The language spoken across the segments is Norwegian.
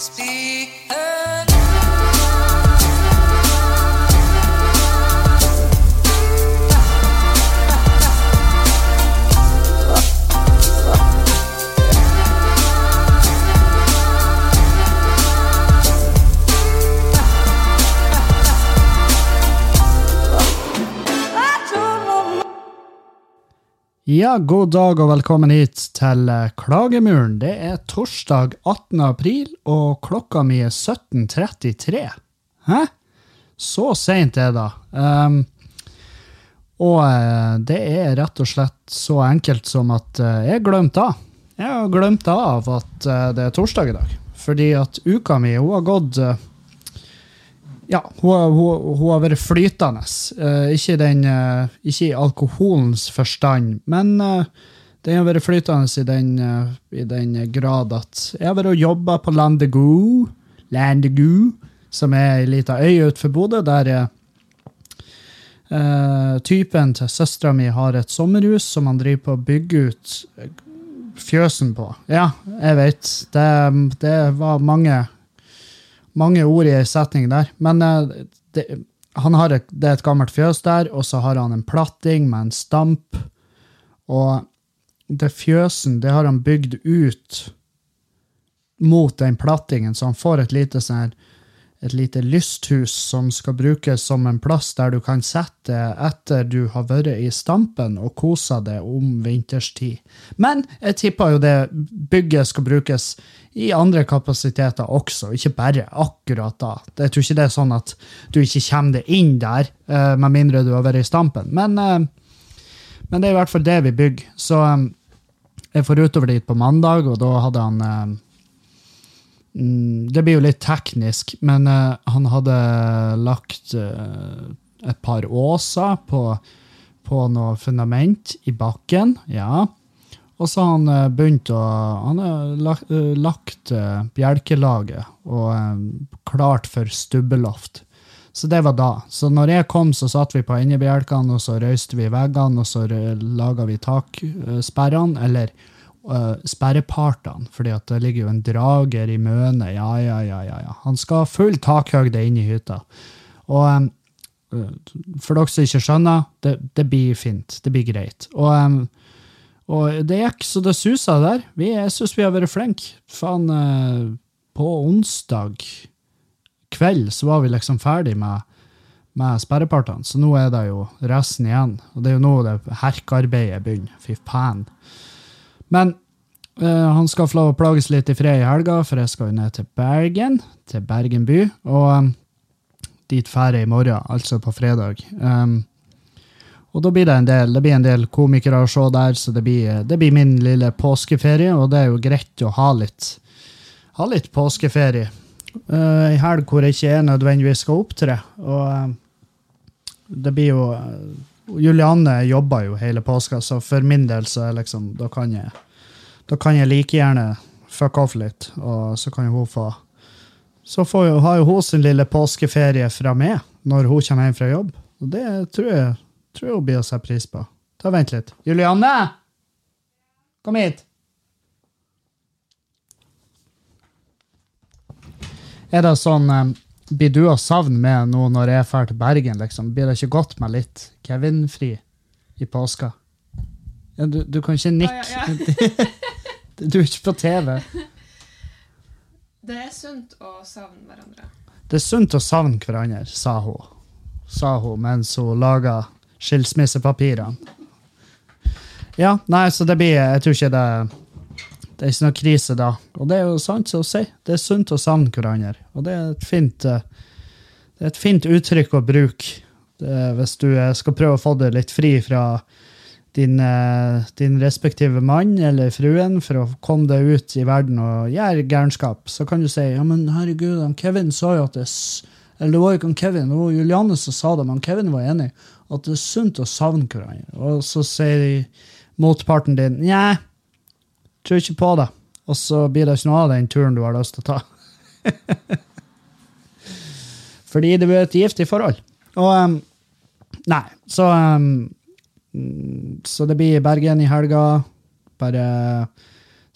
Speak Ja, god dag og velkommen hit til eh, Klagemuren. Det er torsdag 18. april, og klokka mi er 17.33. Hæ? Så seint er det. Um, og eh, det er rett og slett så enkelt som at eh, jeg glemte av. Jeg har glemt av at det er torsdag i dag. Fordi at uka mi hun har gått ja, hun, hun, hun har vært flytende. Uh, ikke, den, uh, ikke i alkoholens forstand, men uh, den har vært flytende i den, i den grad at jeg har vært og jobba på Landegoo, Landegoo, som er ei lita øy utenfor Bodø, der typen til søstera mi har et sommerhus som han driver på å bygge ut fjøsen på. Ja, jeg vet. Det, det var mange mange ord i ei setning der. Men eh, det, han har et, det er et gammelt fjøs der, og så har han en platting med en stamp. Og det fjøsen, det har han bygd ut mot den plattingen, så han får et lite sånn her et lite lysthus som skal brukes som en plass der du kan sette etter du har vært i stampen og kosa deg om vinterstid. Men jeg tipper jo det bygget skal brukes i andre kapasiteter også, ikke bare akkurat da. Jeg tror ikke det er sånn at du ikke kommer deg inn der, eh, med mindre du har vært i stampen. Men, eh, men det er i hvert fall det vi bygger. Så eh, jeg får utover dit på mandag, og da hadde han Det blir jo litt teknisk, men uh, han hadde lagt uh, et par åser på, på noe fundament i bakken, ja. Og så har han uh, begynt å Han har lagt, lagt bjelkelaget og klart for stubbeloft. Så det var da. Så når jeg kom, så satt vi på endebjelkene, og så røyste vi veggene, og så laga vi taksperrene, eller uh, sperrepartene, fordi at det ligger jo en drager i mønet. Ja, ja, ja, ja, ja. Han skal ha full takhøgde inn i hytta. Og um, for dere som ikke skjønner, det, det blir fint. Det blir greit. Og, um, og det gikk så det susa der. Vi, jeg syns vi har vært flinke. Faen, uh, på onsdag kveld så var vi liksom ferdig med med sperrepartene, så nå er det jo resten igjen. Og det er jo nå det herkearbeidet begynner. Fy faen. Men uh, han skal få lov å plages litt i fred i helga, for jeg skal jo ned til Bergen, til Bergen by. Og um, dit drar jeg i morgen, altså på fredag. Um, og da blir det en del det blir en del komikere å se der, så det blir, det blir min lille påskeferie, og det er jo greit å ha litt, ha litt påskeferie. Uh, helg hvor jeg ikke er nødvendigvis skal opptre. Og uh, det blir jo Julianne jobber jo hele påska, så for min del så liksom Da kan jeg, da kan jeg like gjerne fuck off litt, og så kan jo hun få Så jo, har jo hun sin lille påskeferie fra meg når hun kommer hjem fra jobb. Og det tror jeg, tror hun blir å sette pris på. Ta Vent litt. Julianne! Kom hit! Er det sånn eh, Blir du å savne med nå når jeg drar til Bergen? liksom? Blir det ikke godt med litt Kevin-fri i påska? Ja, du, du kan ikke nikke. du er ikke på TV. Det er sunt å savne hverandre. Det er sunt å savne hverandre, sa hun. Sa hun mens hun laga skilsmissepapirene. Ja, nei, så det blir Jeg tror ikke det Det er ikke noe krise da. Og det er jo sant å si. Det er sunt å savne hverandre. Og det er et fint eh, Det er et fint uttrykk å bruke det, hvis du eh, skal prøve å få det litt fri fra din, eh, din respektive mann eller fruen for å komme deg ut i verden og gjøre gærenskap, så kan du si ja, men herregud, han Kevin sa jo at det er Eller det var ikke han Kevin, det var Juliane som sa det, men Kevin var enig. At det er sunt å savne hverandre. Og så sier motparten din Nja, tror ikke på det. Og så blir det ikke noe av den turen du har lyst til å ta. Fordi det blir et giftig forhold. Og um, Nei, så mm, Så det blir Bergen i helga. Bare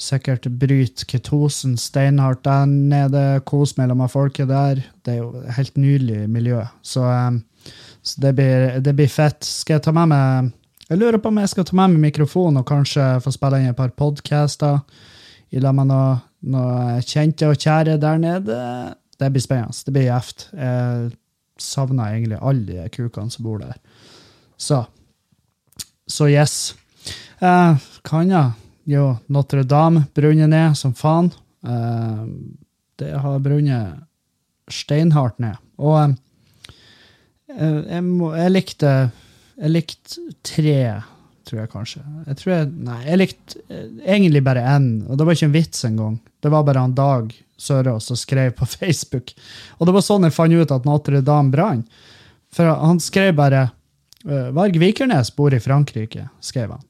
Sikkert bryte ketosen steinhardt der nede, kos mellom folket der. Det er jo et helt nydelig miljø. Så, um, så det, blir, det blir fett. Skal jeg ta med meg Jeg lurer på om jeg skal ta med meg mikrofon og kanskje få spille inn et par podcaster i lag med noen noe kjente og kjære der nede. Det blir spennende. Det blir gjevt. Jeg savner egentlig alle de kukene som bor der. Så Så yes. Eh, kan jeg? Jo, Notre-Dame brunner ned som faen. Eh, det har brunnet steinhardt ned. Og eh, jeg, må, jeg likte Jeg likte tre, tror jeg kanskje. Jeg tror jeg, Nei, jeg likte eh, egentlig bare én, og det var ikke en vits engang. Det var bare han Dag Sørås som skrev på Facebook. Og det var sånn jeg fant ut at Notre-Dame brann. For han skrev bare eh, Varg Vikernes bor i Frankrike, skrev han.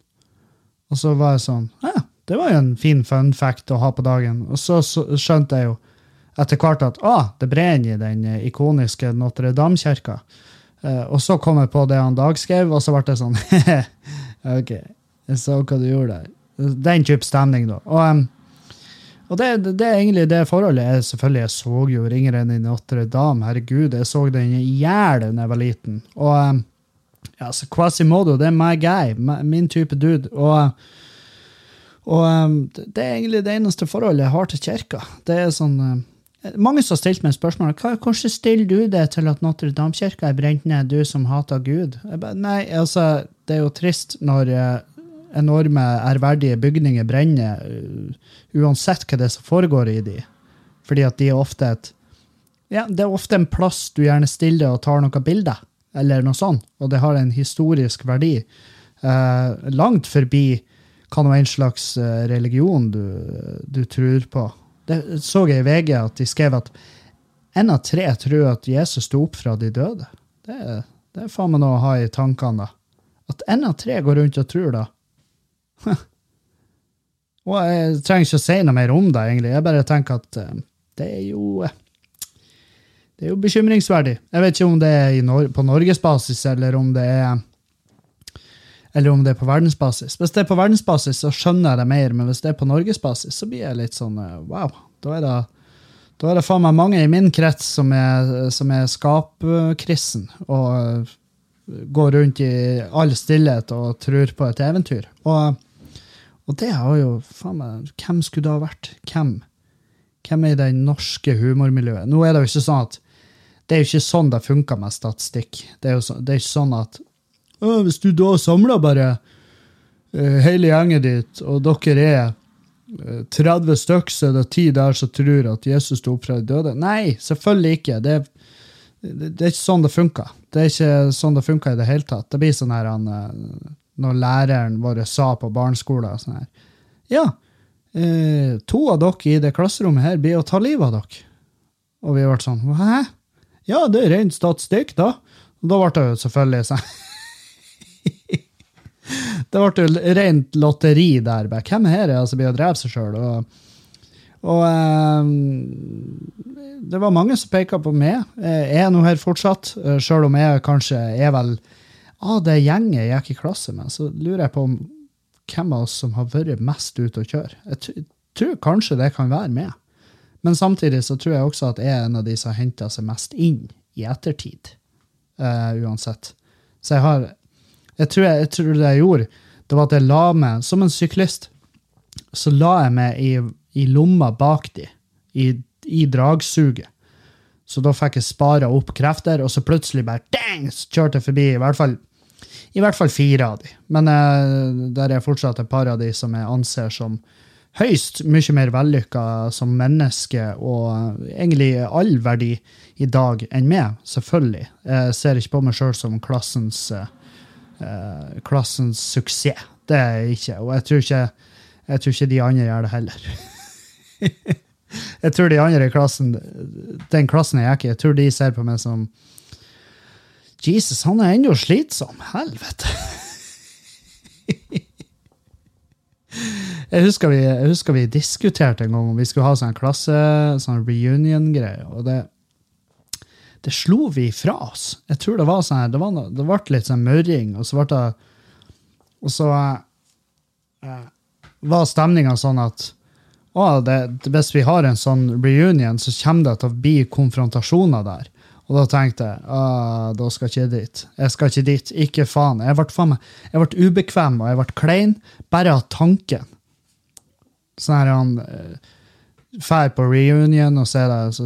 Og så var jeg sånn Ja, det var jo en fin fun fact å ha på dagen. Og så, så skjønte jeg jo etter hvert at ah, det brenner i den eh, ikoniske Notre-Dame-kirka. Eh, og så kom jeg på det han Dag skrev, og så ble det sånn OK, jeg så hva du gjorde der. Den type stemning, da. Og, um, og det, det, er egentlig det forholdet. Jeg, selvfølgelig, jeg så jo Ringeren i Notre-Dame. Herregud, jeg så den i hjel da jeg var liten. Og um, ja, så Quasimodo, det er my guy. Min type dude. Og, og um, det er egentlig det eneste forholdet jeg har til kirka. Det er sånn mange som har stilt meg spørsmål hvordan stiller du det til at Notre-Dame-kirka er brent ned, du som hater Gud? Bare, nei, altså, Det er jo trist når eh, enorme, ærverdige bygninger brenner, uh, uansett hva det er som foregår i de. Fordi at de er ofte et ja, Det er ofte en plass du gjerne stiller og tar noen bilder, eller noe sånt, og det har en historisk verdi. Eh, langt forbi hva nå en slags eh, religion du, du tror på. Det så jeg i VG at de skrev at en av tre tror at Jesus sto opp fra de døde. Det, det er faen meg noe å ha i tankene, da. At en av tre går rundt og tror det. Og jeg trenger ikke å si noe mer om det, egentlig. Jeg bare tenker at eh, det er jo eh, Det er jo bekymringsverdig. Jeg vet ikke om det er på norgesbasis, eller om det er eller om det er på verdensbasis. Hvis det er på verdensbasis, så skjønner jeg det mer, men hvis det er på norgesbasis, så blir jeg litt sånn eh, wow. Da er det, da er det faen meg mange i min krets som er, som er skapkristen og eh, går rundt i all stillhet og tror på et eventyr. Og, og det har jo faen meg Hvem skulle det ha vært? Hvem? Hvem er i det norske humormiljøet? Nå er det jo ikke sånn at det er jo ikke sånn det funker med statistikk. Det er jo så, det er ikke sånn at «Å, hvis du da samler bare eh, hele gjengen ditt, og dere er eh, 30 stykk, så er det ti der som tror at Jesus sto opp fra de døde. Nei, selvfølgelig ikke. Det, er- det, er ikke sånn det funker. Det er ikke sånn det funker i det hele tatt. Det blir sånn her han, eh, når læreren vår sa på barneskolen sånn her Ja, eh, to av dere i det klasserommet her blir å ta livet av dere. Og vi ble sånn Hæ? Ja, det er ren statistikk, da. Og da ble det jo selvfølgelig sånn Det ble jo rent lotteri der. Hvem er det som blir å drepe seg sjøl? Og, og eh, det var mange som peka på meg. Jeg er nå her fortsatt, eh, sjøl om jeg kanskje er vel ah, det gjenget jeg gikk i klasse med. Så lurer jeg på om hvem av oss som har vært mest ute å kjøre. Jeg tror kanskje det kan være meg. Men samtidig så tror jeg også at jeg er en av de som har henta seg mest inn i ettertid. Uh, uansett. Så jeg har jeg tror, jeg, jeg tror det jeg gjorde, det var at jeg la meg, som en syklist, så la jeg meg i, i lomma bak de, i, i dragsuget. Så da fikk jeg spara opp krefter, og så plutselig bare dang, så kjørte jeg forbi i hvert fall, i hvert fall fire av de. Men eh, der er fortsatt et par av de som jeg anser som høyst mye mer vellykka som menneske, og egentlig all verdi i dag enn meg, selvfølgelig. Jeg ser ikke på meg sjøl som klassens eh, eh, klassens suksess. Det er jeg ikke. Og jeg tror ikke, jeg tror ikke de andre gjør det heller. jeg tror de andre i klassen, den klassen jeg gikk i, jeg tror de ser på meg som Jesus, han er ennå slitsom. Helvete. jeg, husker vi, jeg husker vi diskuterte en gang om vi skulle ha sånn klasse, sånn reunion-greie. og det det slo vi fra oss. Jeg tror det var sånn det, det ble litt sånn mørring, og så ble det Og så eh, var stemninga sånn at å, det, hvis vi har en sånn reunion, så kommer det til å bli konfrontasjoner der. Og da tenkte jeg da skal jeg ikke dit. Jeg skal ikke dit. Ikke faen. Jeg ble, faen meg, jeg ble ubekvem og jeg ble klein bare av tanken. Sånn her han Fær på reunion og ser deg så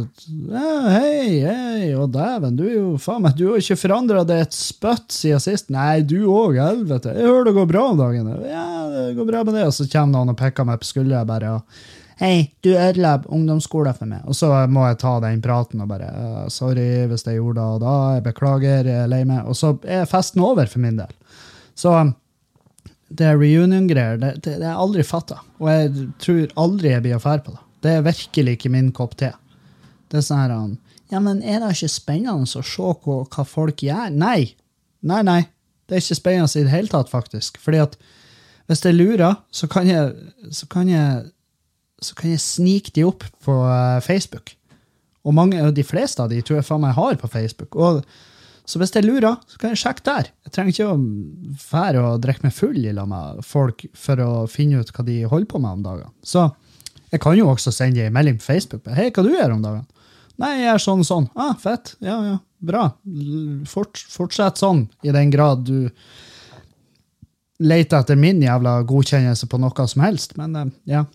Hei, hei, og dæven, du er jo faen meg Du har ikke forandra det et spøtt siden sist. Nei, du òg, helvete. Jeg hører det går bra om dagen. Ja, det går bra med det. Og så kommer noen og peker meg på skuldra bare og Hei, du ødela ungdomsskolen for meg. Og så må jeg ta den praten og bare «Øh, Sorry hvis jeg gjorde det og da. Jeg beklager, jeg er lei meg. Og så er festen over for min del. Så det reunion-greier, det, det, det er aldri fatta. Og jeg tror aldri jeg blir affære på det. Det er virkelig ikke min kopp te. Det er sånn her han, Ja, men er det ikke spennende å se hva, hva folk gjør? Nei. Nei, nei. Det er ikke spennende i det hele tatt, faktisk. Fordi at hvis jeg lurer, så kan jeg, så kan jeg så kan jeg snike de opp på uh, Facebook. Og mange, de fleste av de tror jeg faen meg har på Facebook. Og, så hvis jeg lurer, så kan jeg sjekke der. Jeg trenger ikke å fære og drikke meg full i lag med folk for å finne ut hva de holder på med om dagene. Så jeg kan jo også sende en melding på Facebook. Hei, hva du gjør om dagen? Nei, jeg er sånn og sånn. Ah, fett. Ja, ja. Bra. Fort, fortsett sånn, i den grad du leter etter min jævla godkjennelse på noe som helst. Men uh, ja.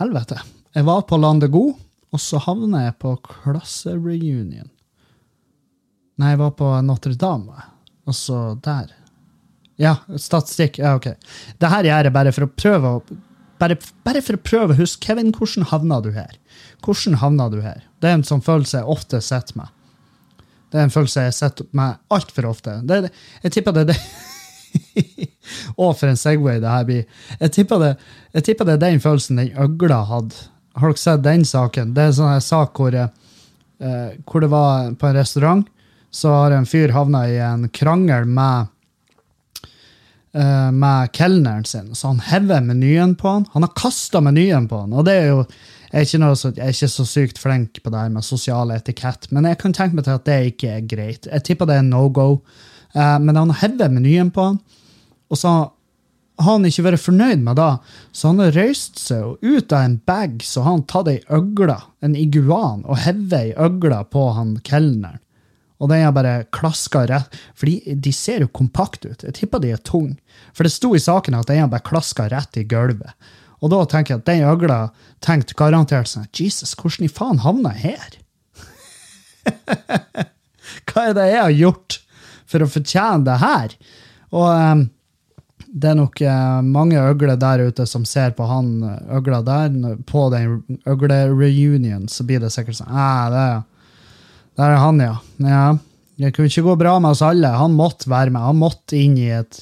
Helvete. Jeg var på Landet God, og så havna jeg på klassereunion. Nei, jeg var på Notre-Dame, og så der. Ja, statistikk. Ja, OK. Det her gjør jeg bare for å prøve å bare, bare, for å prøve å huske. Kevin, hvordan havna du her? Hvordan havna du her? Det er en sånn følelse jeg ofte sitter med. Det er en følelse jeg sitter med altfor ofte. Det, jeg tipper det er det Å, for en Segway det her blir. Jeg tipper det, jeg tipper det er den følelsen den øgla hadde. Har dere sett den saken? Det er en sånn sak hvor, eh, hvor det var på en restaurant, så har en fyr havna i en krangel med eh, med kelneren sin. Så han hever menyen på han. Han har kasta menyen på han. Og det er jo jeg er, så, jeg er ikke så sykt flink på det her med sosial etikett, men jeg kan tenke meg til at det ikke er greit. Jeg tipper det er no go. Uh, men han hever menyen på han, og så har han ikke vært fornøyd med det, så han har røyst seg og ut av en bag så har han tatt ei øgle, en iguan, og hevet ei øgle på han kelneren. Og den har bare klaska rett For de, ser jo kompakt ut. Jeg tipper de er tunge. For det sto i saken at den har bare klaska rett i gulvet. Og da tenker jeg at den øgla tenkte garantert sånn Jesus, hvordan i faen havna jeg her? Hva er det jeg har gjort for å fortjene det her? Og um, det er nok uh, mange øgler der ute som ser på han eh, øgla der. På den øglereunion så blir det sikkert sånn ah, det, Der er han, ja. ja. Det kunne ikke gå bra med oss alle. Han måtte være med. Han måtte inn i et,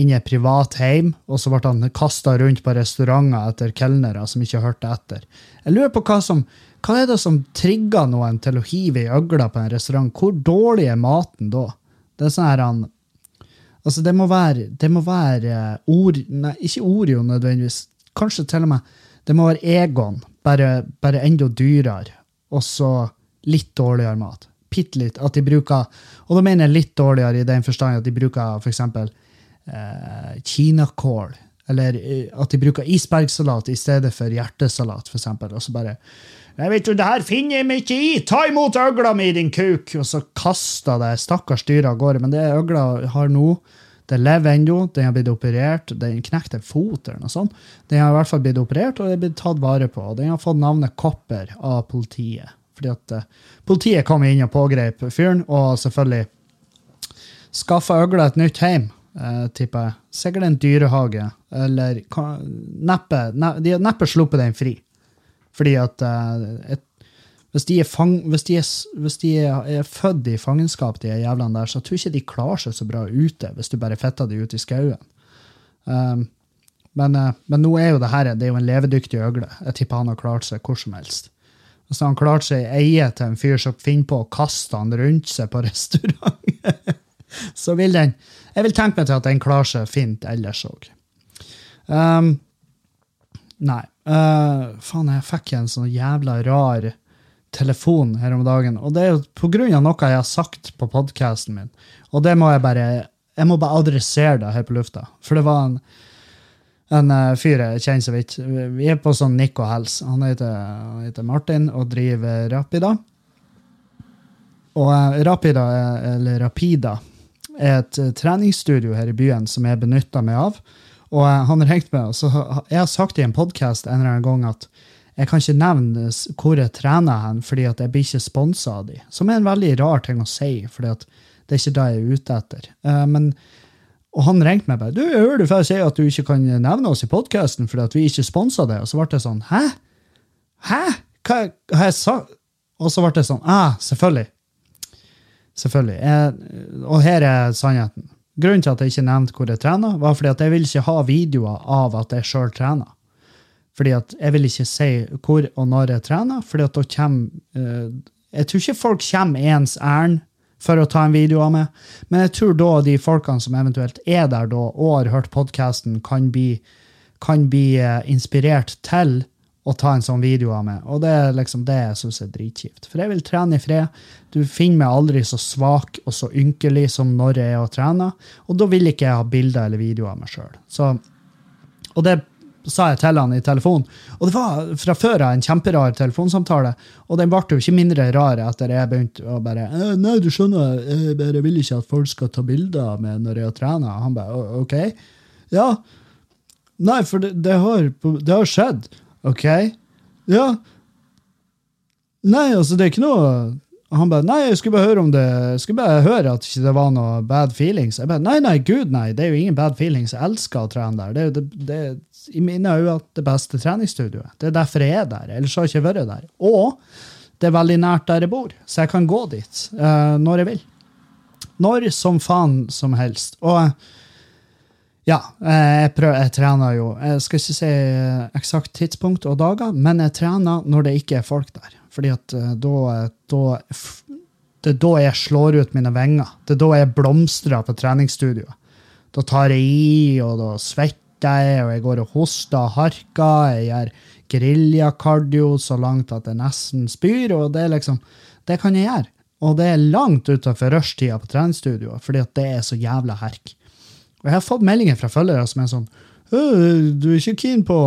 inn i et privat heim, og så ble han kasta rundt på restauranter etter kelnere som ikke hørte etter. Jeg lurer på hva som hva er det som trigger noen til å hive ei øgle på en restaurant? Hvor dårlig er maten da? Det er sånn her han Altså, det må være, det må være eh, ord, nei, ikke Oreo nødvendigvis. Kanskje til og med det må være Egon, bare, bare enda dyrere. Og så litt dårligere mat. Bitte litt. At de bruker Og da mener jeg litt dårligere i den forstand at de bruker f.eks. Eh, kinakål. Eller eh, at de bruker isbergsalat i stedet for hjertesalat, f.eks. Og så bare Nei, vet du, det her finner jeg meg ikke i! Ta imot øgla mi, din kuk! Og så kasta det stakkars dyret av gårde. Men det øgla har nå, det lever ennå. Den har blitt operert. Den knekte en fot eller noe sånt. Den har i hvert fall blitt operert, og det er blitt tatt vare på. Og den har fått navnet Kopper av politiet. Fordi at uh, Politiet kom inn og pågrep fyren, og selvfølgelig skaffa øgla et nytt hjem. Uh, tipper jeg. Sikkert en dyrehage. Eller neppe, ne, De har neppe sluppet den fri. Fordi at uh, et, hvis, de fang, hvis, de er, hvis de, er, født i fangenskap, de jævlene der, så tror jeg ikke de klarer seg så bra ute hvis du bare fetter dem ut i skauen. Um, men, uh, men, nå er jo det her det er jo en levedyktig øgle. Jeg tipper han har klart seg hvor som helst. Hvis han klarte seg i eie til en fyr som finner på å kaste han rundt seg på restaurant, så vil den Jeg vil tenke meg til at den klarer seg fint ellers òg. Um, nei. Uh, faen, jeg fikk en sånn jævla rar telefon her om dagen. Og det er jo på grunn av noe jeg har sagt på podkasten min. Og det må jeg bare jeg må bare adressere det her på lufta. For det var en En uh, fyr jeg kjenner så vidt. Vi er på sånn nikk og Hels. Han heter, han heter Martin og driver Rapida. Og uh, Rapida, er- eller Rapida, er et treningsstudio her i byen som jeg benytter meg av. Og han ringte meg, og så jeg har sagt i en podkast en eller annen gang at jeg kan ikke nevne hvor jeg trener hen, fordi at jeg blir ikke sponsa av de. Som er en veldig rar ting å si, at det er ikke det jeg er ute etter. Eh, men, og han ringte meg bare du, jeg hører du får si at du ikke kan nevne oss i podkasten fordi at vi ikke sponsa det. Og så ble det sånn Hæ? Hæ? Hva har jeg sagt? Og så ble det sånn Ah, selvfølgelig. Selvfølgelig. Jeg, og her er sannheten. Grunnen til at jeg ikke nevnte hvor jeg trener, var fordi at jeg vil ikke ha videoer av at jeg sjøl trener. Fordi at jeg vil ikke si hvor og når jeg trener, fordi at da kommer eh, Jeg tror ikke folk kommer ens ærend for å ta en video av meg, men jeg tror da de folkene som eventuelt er der da og har hørt podkasten, kan bli, kan bli eh, inspirert til å ta en sånn video av meg. Og det er liksom det jeg syns er dritkjipt. For jeg vil trene i fred. Du finner meg aldri så svak og så ynkelig som når jeg er og trener, og da vil ikke jeg ha bilder eller videoer av meg sjøl. Og det sa jeg til han i telefonen. Og det var fra før av en kjemperar telefonsamtale, og den ble jo ikke mindre rar etter jeg begynte å bare «Eh, Nei, du skjønner, jeg bare vil ikke at folk skal ta bilder av meg når jeg trener. Han bare OK. Ja. Nei, for det, det, har, det har skjedd. OK. Ja. Nei, altså, det er ikke noe han bare Nei, jeg skulle bare høre om det Jeg skulle bare høre at ikke det var noe bad feelings. Jeg bare Nei, nei, gud, nei. Det er jo ingen bad feelings. Jeg elsker å trene der. Det er jo det, det i mine øyne det beste treningsstudioet. Det er derfor jeg er der. Ellers har jeg ikke vært der. Og det er veldig nært der jeg bor, så jeg kan gå dit uh, når jeg vil. Når som faen som helst. Og ja, eh, jeg, prøver, jeg trener jo Jeg skal ikke si eh, eksakt tidspunkt og dager, men jeg trener når det ikke er folk der. Fordi at da, da Det er da jeg slår ut mine vinger. Det er da jeg blomstrer på treningsstudioet. Da tar jeg i, og da svetter jeg, og jeg går og hoster og harker. Jeg gjør geriljakardio så langt at jeg nesten spyr, og det er liksom Det kan jeg gjøre. Og det er langt utenfor rushtida på treningsstudioet, fordi at det er så jævla herk. Og jeg har fått meldinger fra følgere som er sånn «Øh, Du er ikke keen på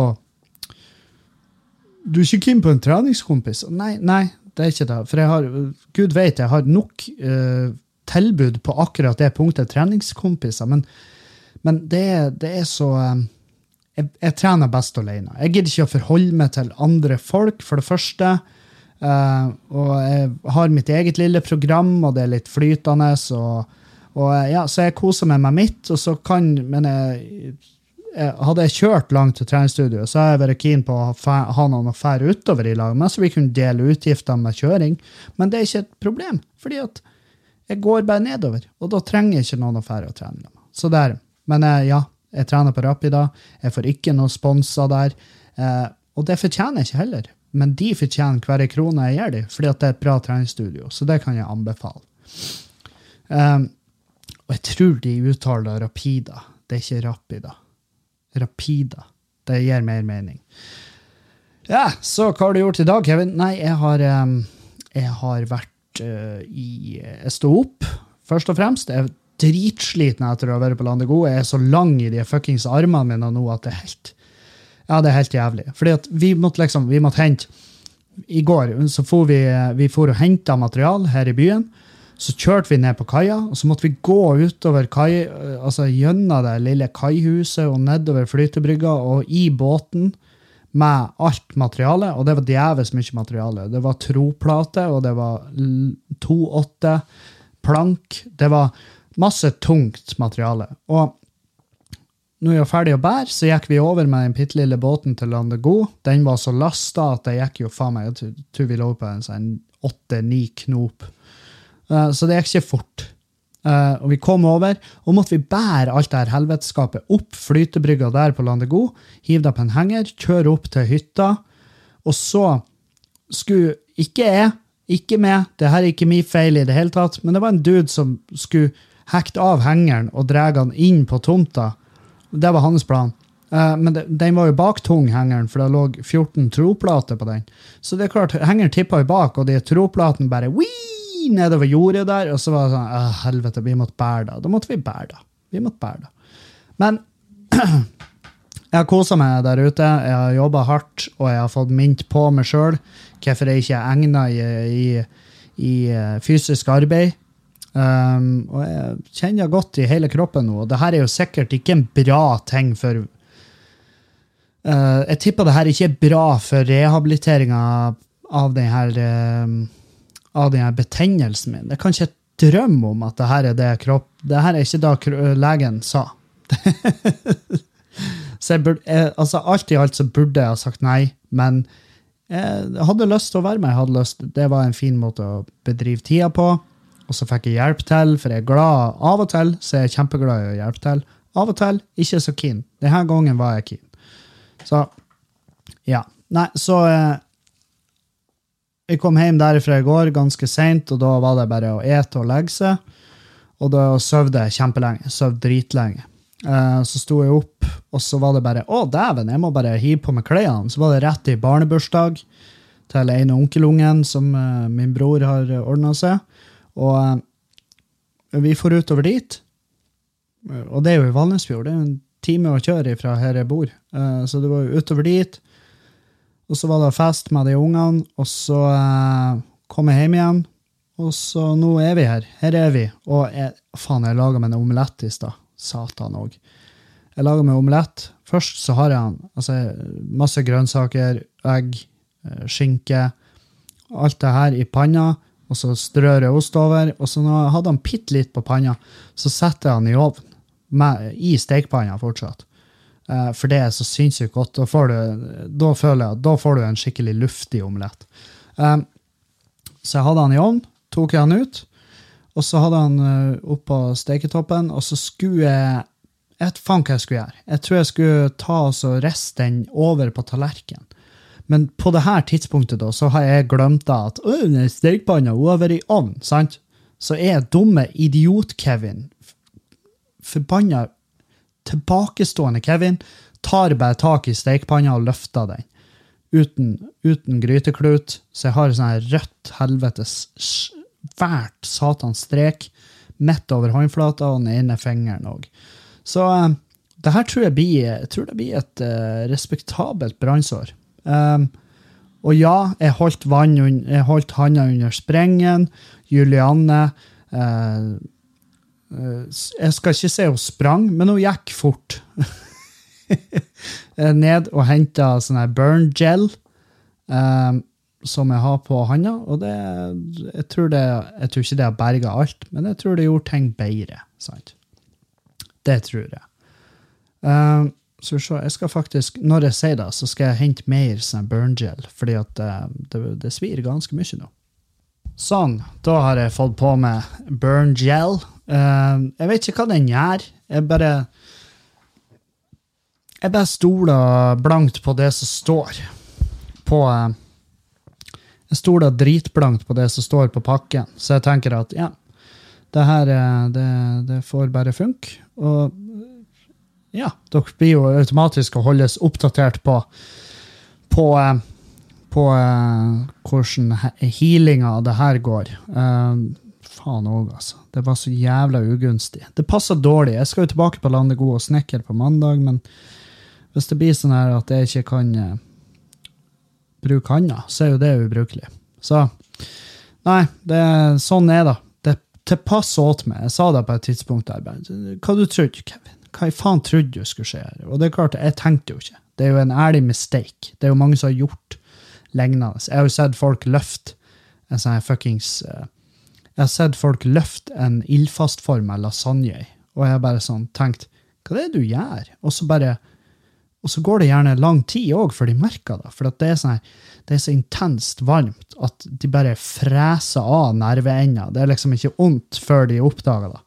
Du er ikke keen på en treningskompis? Nei, nei, det er ikke det. For jeg har, Gud vet jeg har nok uh, tilbud på akkurat det punktet treningskompiser, men, men det, er- det er så eh, jeg, jeg trener best alene. Jeg gidder ikke å forholde meg til andre folk, for det første. Uh, og jeg har mitt eget lille program, og det er litt flytende. Og, og ja, så jeg koser meg med mitt, og så kan Men jeg, jeg, hadde jeg kjørt langt til treningsstudio, så hadde jeg vært keen på å ha noen å fære utover i lag med, så vi kunne dele utgifter med kjøring. Men det er ikke et problem, fordi at jeg går bare nedover, og da trenger jeg ikke noen å fære og trene med. Så der. Men ja, jeg trener på Rapida. Jeg får ikke noe sponser der. Eh, og det fortjener jeg ikke heller. Men de fortjener hver krone jeg gir dem, fordi det er et bra treningsstudio. Så det kan jeg anbefale. Um, og jeg tror de uttaler Rapida. Det er ikke Rapida. Rapida. Det gir mer mening. Ja, så hva har du gjort i dag, Kevin? Nei, jeg har, um, jeg har vært uh, i Jeg sto opp, først og fremst. Jeg dritsliten etter å ha vært på Landet Gode. Jeg er så lang i de fuckings armene mine nå at det er helt Ja, det er helt jævlig. Fordi at vi måtte liksom Vi måtte hente I går så for vi, vi for og henta material her i byen. Så kjørte vi ned på kaia, og så måtte vi gå utover kai, altså gjennom det lille kaihuset og nedover flytebrygga og i båten med alt materialet, og det var djevelsk mye materiale. Det var troplate, og det var 2-8 plank. Det var masse tungt materiale. Og når vi var ferdig å bære, så gikk vi over med den bitte lille båten til Landego. Den var så lasta at det gikk jo faen meg Jeg tror- vi lå på en sånn åtte-ni knop. Eh, Så det gikk ikke fort. Eh, og vi kom over, og måtte vi bære alt det her helveteskapet opp flytebrygga der på Landego, hive det på en henger, kjøre opp til hytta, og så skulle ikke jeg, ikke meg, det her er ikke min feil i det hele tatt, men det var en dude som skulle hekte av hengeren og dra han inn på tomta. Det var hans plan. Eh, men den var jo baktung, hengeren, for det lå 14 troplater på den. Så det er klart, hengeren tippa jo bak, og de troplatene bare wii, nedover jordet der, og så var det sånn «Åh, helvete, vi måtte bære det. Da måtte vi bære det. Vi måtte bære det. Men Jeg har kosa meg der ute. Jeg har jobba hardt, og jeg har fått mint på meg sjøl hvorfor jeg ikke er egna i, i, i eh, fysisk arbeid. Um, og jeg kjenner godt i hele kroppen nå. og det her er jo sikkert ikke en bra ting for uh, Jeg tipper det her ikke er bra for rehabiliteringa av den her uh, av den her betennelsen min. Jeg kan ikke drømme om at det her er det kropp Det her er ikke da legen sa. så jeg burde, jeg, altså Alt i alt så burde jeg ha sagt nei, men jeg hadde lyst til å være med. Jeg hadde lyst, det var en fin måte å bedrive tida på. Og så fikk jeg hjelp til, for jeg er glad av og til. så er jeg kjempeglad i å hjelpe til. Av og til ikke så keen. Denne gangen var jeg keen. Så ja. Nei, så eh, Jeg kom hjem derifra i går ganske seint, og da var det bare å ete og legge seg. Og da søvde jeg kjempelenge. Sov dritlenge. Eh, så sto jeg opp, og så var det bare Å, dæven, jeg må bare hive på meg klærne. Så var det rett i barnebursdag til en onkelungen som eh, min bror har ordna seg. Og eh, vi får utover dit. Og det er jo i Valnesfjord. Det er jo en time å kjøre fra her jeg bor. Eh, så det var jo utover dit. Og så var det fest med de ungene, og så eh, kom jeg hjem igjen. Og så nå er vi her. Her er vi. Og jeg, faen, jeg laga meg en omelett i stad. Satan òg. Jeg laga meg omelett. Først så har jeg altså, masse grønnsaker, egg, skinke. Alt det her i panna. Og så strør jeg ost over. Og så når jeg hadde han bitte litt på panna, så setter jeg han i ovnen. Med, I stekepanna fortsatt. Eh, for det er så sinnssykt godt. Da får du, da føler jeg, da får du en skikkelig luftig omelett. Eh, så jeg hadde han i ovnen, tok jeg han ut, og så hadde han uh, oppå steketoppen, og så skulle jeg Jeg vet faen hva jeg skulle gjøre. Jeg tror jeg skulle ta og riste den over på tallerkenen. Men på det her tidspunktet da, så har jeg glemt da at «Åh, den stekepanna har vært i ovn, sant? Så er dumme idiot-Kevin forbanna tilbakestående Kevin tar bare tak i stekepanna og løfter den. Uten, uten gryteklut. Så jeg har sånn rødt helvetes svært satans strek midt over håndflata og den ene fingeren òg. Så eh, det her tror jeg blir, jeg tror det blir et uh, respektabelt brannsår. Um, og ja, jeg holdt, vann, jeg holdt handa under sprengen. Julianne eh, eh, Jeg skal ikke si hun sprang, men hun gikk fort. Eh, Ned og henta sånn her burn gel eh, som jeg har på handa. Og det, jeg, tror det, jeg tror ikke det har berga alt, men jeg tror det gjorde ting bedre. Sant? Det tror jeg. Eh, så se, jeg skal faktisk, Når jeg sier det, så skal jeg hente mer sånn burn gel, fordi at eh, det, det svir ganske mye nå. Sånn, da har jeg fått på meg burn gel. Eh, jeg vet ikke hva den gjør. Jeg bare Jeg bare stoler blankt på det som står på eh, Jeg stoler dritblankt på det som står på pakken, så jeg tenker at ja, det her det, det får bare funke. Og ja, dere blir jo automatisk å holdes oppdatert på på, eh, på eh, hvordan he- healinga av det her går. Eh, faen òg, altså. Det var så jævla ugunstig. Det passer dårlig. Jeg skal jo tilbake på Landet Gode og Snekker på mandag, men hvis det blir sånn her at jeg ikke kan bruke handa, så er jo det ubrukelig. Så Nei, det, sånn er det. Det, passer åt meg. Jeg sa det på et tidspunkt der. Hva du trodde Kevin? Hva i faen trodde du skulle skje her? Og det er klart, jeg tenkte jo ikke. Det er jo en ærlig mistake. Det er jo mange som har gjort lignende. Jeg har jo sett folk løfte en sånn fuckings eh, Jeg har sett folk løfte en ildfastforma lasagne, og jeg har bare sånn tenkt Hva er det du gjør? Og så bare og så går det gjerne lang tid òg før de merker det. For det, er sånn, det er så intenst varmt at de bare freser av nerveender. Det er liksom ikke vondt før de oppdager det.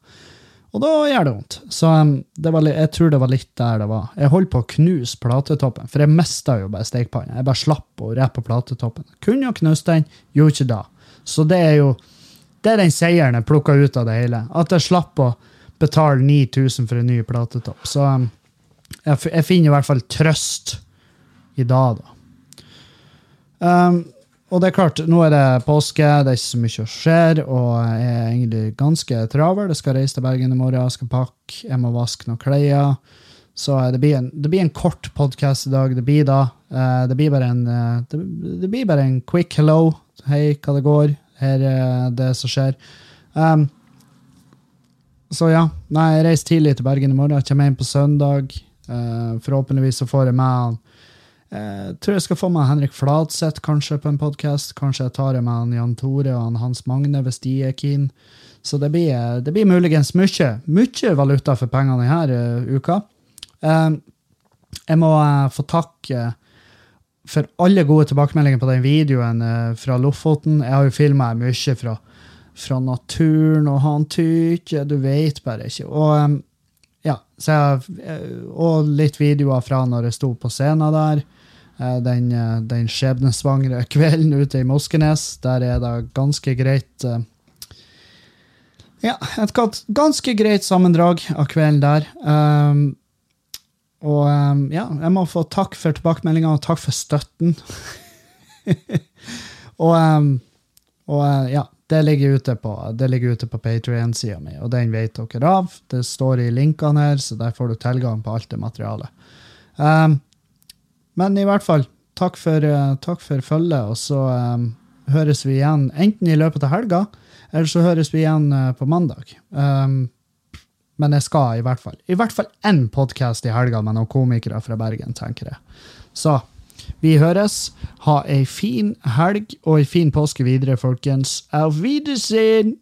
Og da gjør det vondt. Så um, det var, jeg tror det var litt der det var. Jeg holdt på å knuse platetoppen, for jeg mista jo bare stekepanna. Jeg bare slapp å rett på platetoppen. Kunne jo knust den, gjorde ikke det. Så det er jo det er den seieren jeg plukka ut av det hele. At jeg slapp å betale 9000 for en ny platetopp. Så um, jeg, jeg finner i hvert fall trøst i dag, da. Um, og det er klart, nå er det påske, det er ikke så mye å skjer, og jeg er egentlig ganske travel. Jeg skal reise til Bergen i morgen, jeg skal pakke, jeg må vaske noen klær. Så eh, det blir en, det blir en kort podkast i dag. Det blir da eh, det, blir bare en, eh, det, det blir bare en quick hello. Hei, hva det går? Her er det som skjer. Um, så ja. Nei, jeg reiser tidlig til Bergen i morgen. Jeg kommer inn på søndag. Uh, forhåpentligvis så får jeg med han jeg tror jeg skal få med Henrik Fladseth kanskje på en podkast. Kanskje jeg tar det med han Jan Tore og han Hans Magne hvis de er keen. Så det blir, det blir muligens mye, mye valuta for pengene denne uh, uka. Jeg må få takke for alle gode tilbakemeldinger på den videoen fra Lofoten. Jeg har jo filma mye fra, fra naturen og han tykker, du vet bare ikke. Og, ja, jeg, og litt videoer fra når jeg sto på scenen der. Den, den skjebnesvangre kvelden ute i Moskenes. Der er det ganske greit ja, et ganske greit sammendrag av kvelden der. Um, og um, ja, jeg må få takk for tilbakemeldinga, og takk for støtten. og, um, og ja, det ligger ute på, det Patrion-sida mi, og den vet dere av. Det står i linkene her, så der får du tilgang på alt det materialet. Um, men i hvert fall, takk for, uh, takk for følget, og så um, høres vi igjen enten i løpet av helga, eller så høres vi igjen uh, på mandag. Um, men jeg skal i hvert fall i hvert fall én podkast i helga med noen komikere fra Bergen, tenker jeg. Så vi høres. Ha ei fin helg og ei fin påske videre, folkens. Auf Wiedersehen!